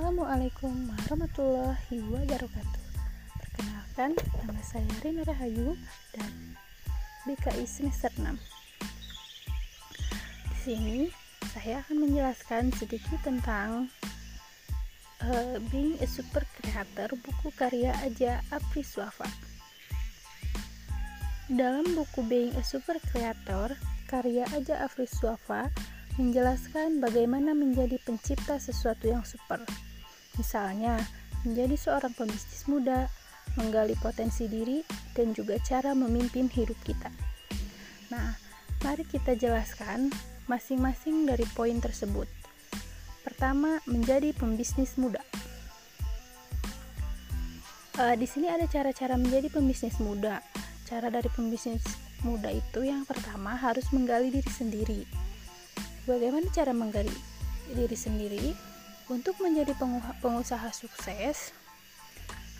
Assalamualaikum warahmatullahi wabarakatuh. Perkenalkan, nama saya Rina Rahayu dan BKI semester 6. Di sini saya akan menjelaskan sedikit tentang uh, Being a Super Creator buku karya Aja Apriswafa. Dalam buku Being a Super Creator karya Aja Apriswafa menjelaskan bagaimana menjadi pencipta sesuatu yang super. Misalnya, menjadi seorang pembisnis muda, menggali potensi diri, dan juga cara memimpin hidup kita. Nah, mari kita jelaskan masing-masing dari poin tersebut. Pertama, menjadi pembisnis muda. Uh, di sini ada cara-cara menjadi pembisnis muda. Cara dari pembisnis muda itu yang pertama harus menggali diri sendiri Bagaimana cara menggali diri sendiri? Untuk menjadi pengusaha sukses,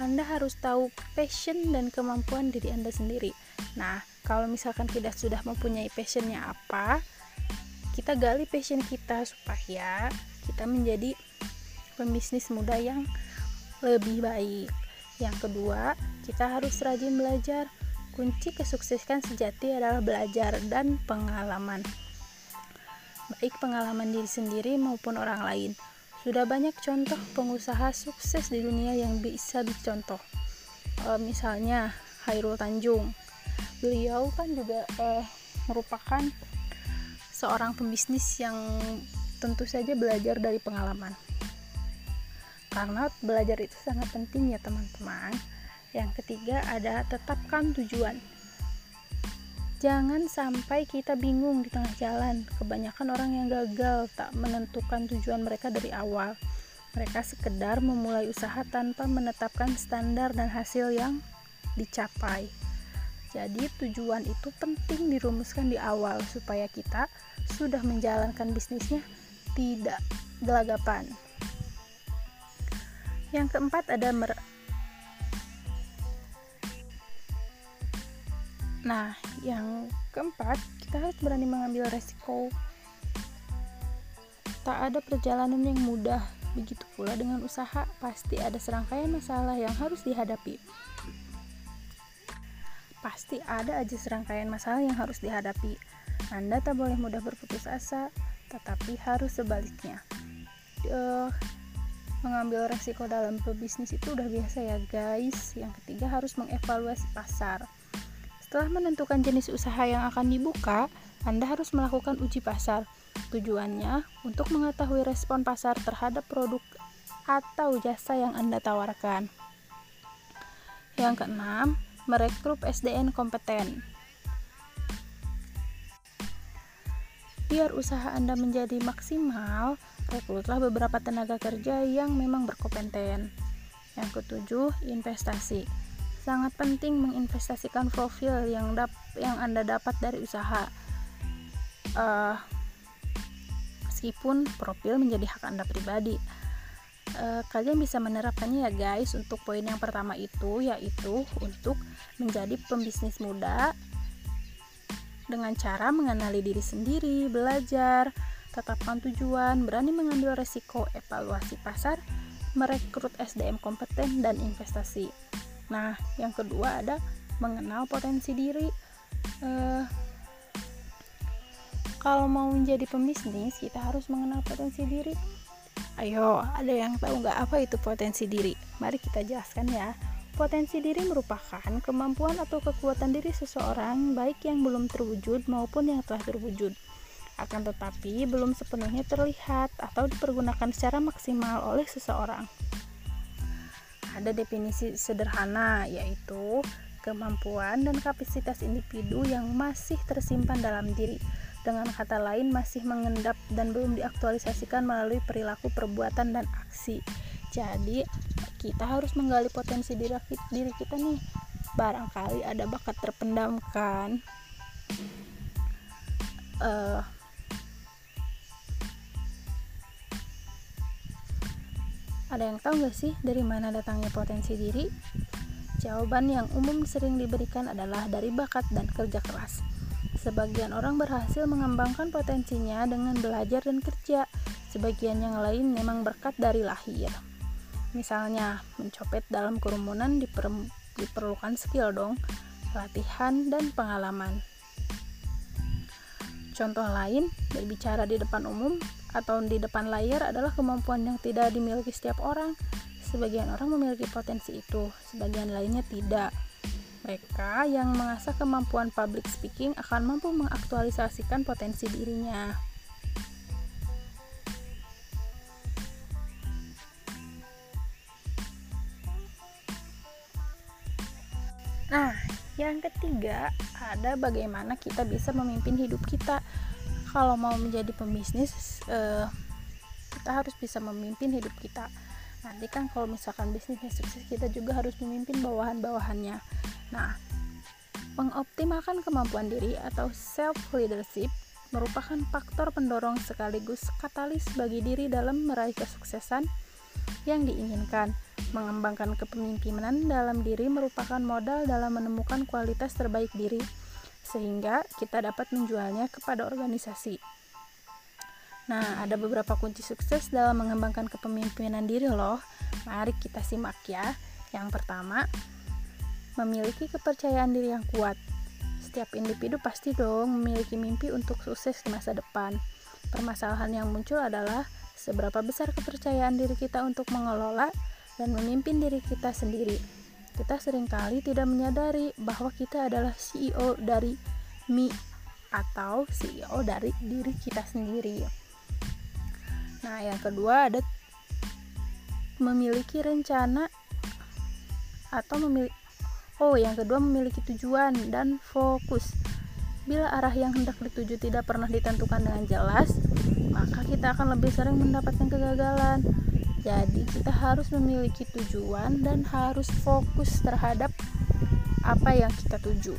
Anda harus tahu passion dan kemampuan diri Anda sendiri. Nah, kalau misalkan kita sudah mempunyai passionnya apa, kita gali passion kita supaya kita menjadi pembisnis muda yang lebih baik. Yang kedua, kita harus rajin belajar. Kunci kesuksesan sejati adalah belajar dan pengalaman baik pengalaman diri sendiri maupun orang lain. Sudah banyak contoh pengusaha sukses di dunia yang bisa dicontoh. E, misalnya Hairul Tanjung. Beliau kan juga e, merupakan seorang pembisnis yang tentu saja belajar dari pengalaman. Karena belajar itu sangat penting ya teman-teman. Yang ketiga ada tetapkan tujuan Jangan sampai kita bingung di tengah jalan. Kebanyakan orang yang gagal tak menentukan tujuan mereka dari awal. Mereka sekedar memulai usaha tanpa menetapkan standar dan hasil yang dicapai. Jadi, tujuan itu penting dirumuskan di awal supaya kita sudah menjalankan bisnisnya tidak gelagapan. Yang keempat ada mer Nah, yang keempat, kita harus berani mengambil resiko. Tak ada perjalanan yang mudah, begitu pula dengan usaha, pasti ada serangkaian masalah yang harus dihadapi. Pasti ada aja serangkaian masalah yang harus dihadapi. Anda tak boleh mudah berputus asa, tetapi harus sebaliknya. Uh, mengambil resiko dalam pebisnis itu udah biasa ya guys. Yang ketiga harus mengevaluasi pasar setelah menentukan jenis usaha yang akan dibuka, Anda harus melakukan uji pasar. Tujuannya untuk mengetahui respon pasar terhadap produk atau jasa yang Anda tawarkan. Yang keenam, merekrut SDN kompeten. Biar usaha Anda menjadi maksimal, rekrutlah beberapa tenaga kerja yang memang berkompeten. Yang ketujuh, investasi sangat penting menginvestasikan profil yang dap yang anda dapat dari usaha. Uh, meskipun profil menjadi hak anda pribadi. Uh, kalian bisa menerapkannya ya guys untuk poin yang pertama itu yaitu untuk menjadi pembisnis muda dengan cara mengenali diri sendiri belajar tetapkan tujuan berani mengambil resiko evaluasi pasar merekrut SDM kompeten dan investasi Nah, yang kedua ada mengenal potensi diri. Uh, kalau mau menjadi pembisnis, kita harus mengenal potensi diri. Ayo, ada yang tahu nggak apa itu potensi diri? Mari kita jelaskan ya. Potensi diri merupakan kemampuan atau kekuatan diri seseorang, baik yang belum terwujud maupun yang telah terwujud. Akan tetapi, belum sepenuhnya terlihat atau dipergunakan secara maksimal oleh seseorang ada definisi sederhana yaitu kemampuan dan kapasitas individu yang masih tersimpan dalam diri. Dengan kata lain masih mengendap dan belum diaktualisasikan melalui perilaku perbuatan dan aksi. Jadi kita harus menggali potensi diri, kita nih. Barangkali ada bakat terpendam kan? Uh, Ada yang tahu gak sih dari mana datangnya potensi diri? Jawaban yang umum sering diberikan adalah dari bakat dan kerja keras. Sebagian orang berhasil mengembangkan potensinya dengan belajar dan kerja, sebagian yang lain memang berkat dari lahir. Misalnya, mencopet dalam kerumunan diper, diperlukan skill dong, latihan dan pengalaman. Contoh lain, berbicara di depan umum atau di depan layar adalah kemampuan yang tidak dimiliki setiap orang. Sebagian orang memiliki potensi itu, sebagian lainnya tidak. Mereka yang mengasah kemampuan public speaking akan mampu mengaktualisasikan potensi dirinya. Nah, yang ketiga ada bagaimana kita bisa memimpin hidup kita. Kalau mau menjadi pembisnis, eh, kita harus bisa memimpin hidup kita. Nanti kan kalau misalkan bisnisnya sukses, kita juga harus memimpin bawahan-bawahannya. Nah, mengoptimalkan kemampuan diri atau self leadership merupakan faktor pendorong sekaligus katalis bagi diri dalam meraih kesuksesan yang diinginkan. Mengembangkan kepemimpinan dalam diri merupakan modal dalam menemukan kualitas terbaik diri, sehingga kita dapat menjualnya kepada organisasi. Nah, ada beberapa kunci sukses dalam mengembangkan kepemimpinan diri loh. Mari kita simak ya. Yang pertama, memiliki kepercayaan diri yang kuat. Setiap individu pasti dong memiliki mimpi untuk sukses di masa depan. Permasalahan yang muncul adalah seberapa besar kepercayaan diri kita untuk mengelola dan memimpin diri kita sendiri. Kita sering kali tidak menyadari bahwa kita adalah CEO dari me atau CEO dari diri kita sendiri. Nah, yang kedua ada memiliki rencana atau memiliki Oh, yang kedua memiliki tujuan dan fokus. Bila arah yang hendak dituju tidak pernah ditentukan dengan jelas, maka kita akan lebih sering mendapatkan kegagalan. Jadi kita harus memiliki tujuan dan harus fokus terhadap apa yang kita tuju.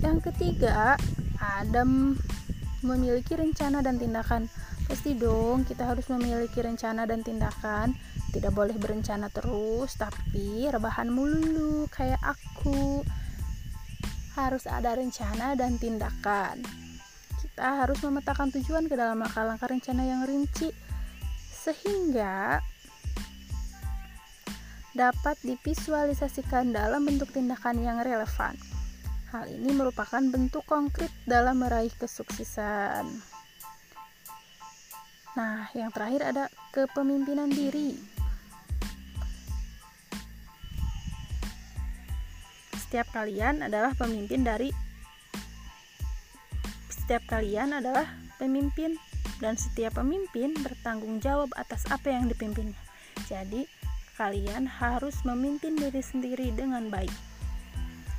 Yang ketiga, ada memiliki rencana dan tindakan. Pasti dong, kita harus memiliki rencana dan tindakan. Tidak boleh berencana terus, tapi rebahan mulu kayak aku. Harus ada rencana dan tindakan. Kita harus memetakan tujuan ke dalam langkah-langkah rencana yang rinci sehingga dapat divisualisasikan dalam bentuk tindakan yang relevan. Hal ini merupakan bentuk konkret dalam meraih kesuksesan. Nah, yang terakhir ada kepemimpinan diri. Setiap kalian adalah pemimpin dari setiap kalian adalah pemimpin dan setiap pemimpin bertanggung jawab atas apa yang dipimpinnya. Jadi, kalian harus memimpin diri sendiri dengan baik.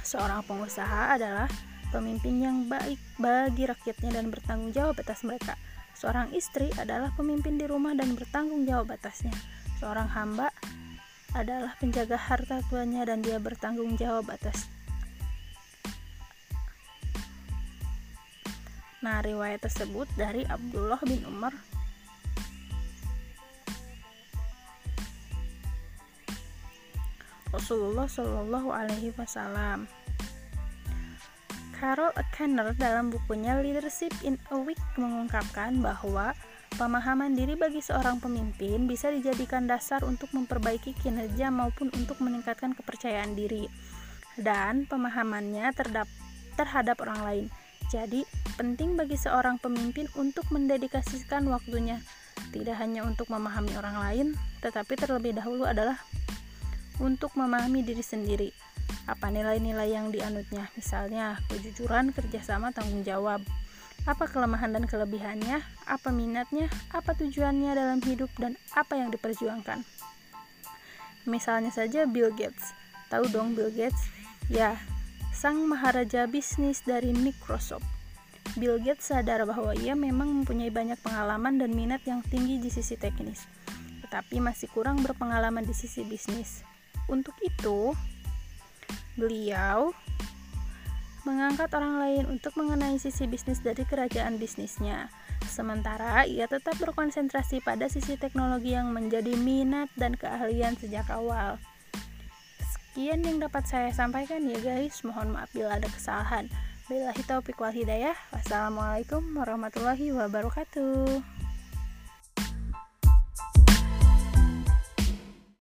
Seorang pengusaha adalah pemimpin yang baik bagi rakyatnya dan bertanggung jawab atas mereka. Seorang istri adalah pemimpin di rumah dan bertanggung jawab atasnya. Seorang hamba adalah penjaga harta tuannya dan dia bertanggung jawab atas Nah, riwayat tersebut dari Abdullah bin Umar Rasulullah Shallallahu Alaihi Wasallam. Carol Kenner dalam bukunya Leadership in a Week mengungkapkan bahwa pemahaman diri bagi seorang pemimpin bisa dijadikan dasar untuk memperbaiki kinerja maupun untuk meningkatkan kepercayaan diri dan pemahamannya terhadap orang lain. Jadi, penting bagi seorang pemimpin untuk mendedikasikan waktunya tidak hanya untuk memahami orang lain, tetapi terlebih dahulu adalah untuk memahami diri sendiri. Apa nilai-nilai yang dianutnya? Misalnya, kejujuran, kerjasama, tanggung jawab. Apa kelemahan dan kelebihannya? Apa minatnya? Apa tujuannya dalam hidup? Dan apa yang diperjuangkan? Misalnya saja Bill Gates. Tahu dong Bill Gates? Ya, sang maharaja bisnis dari Microsoft. Bill Gates sadar bahwa ia memang mempunyai banyak pengalaman dan minat yang tinggi di sisi teknis, tetapi masih kurang berpengalaman di sisi bisnis. Untuk itu, beliau mengangkat orang lain untuk mengenai sisi bisnis dari kerajaan bisnisnya. Sementara ia tetap berkonsentrasi pada sisi teknologi yang menjadi minat dan keahlian sejak awal sekian yang dapat saya sampaikan ya guys. Mohon maaf bila ada kesalahan. Bila taufiq wal hidayah wassalamualaikum warahmatullahi wabarakatuh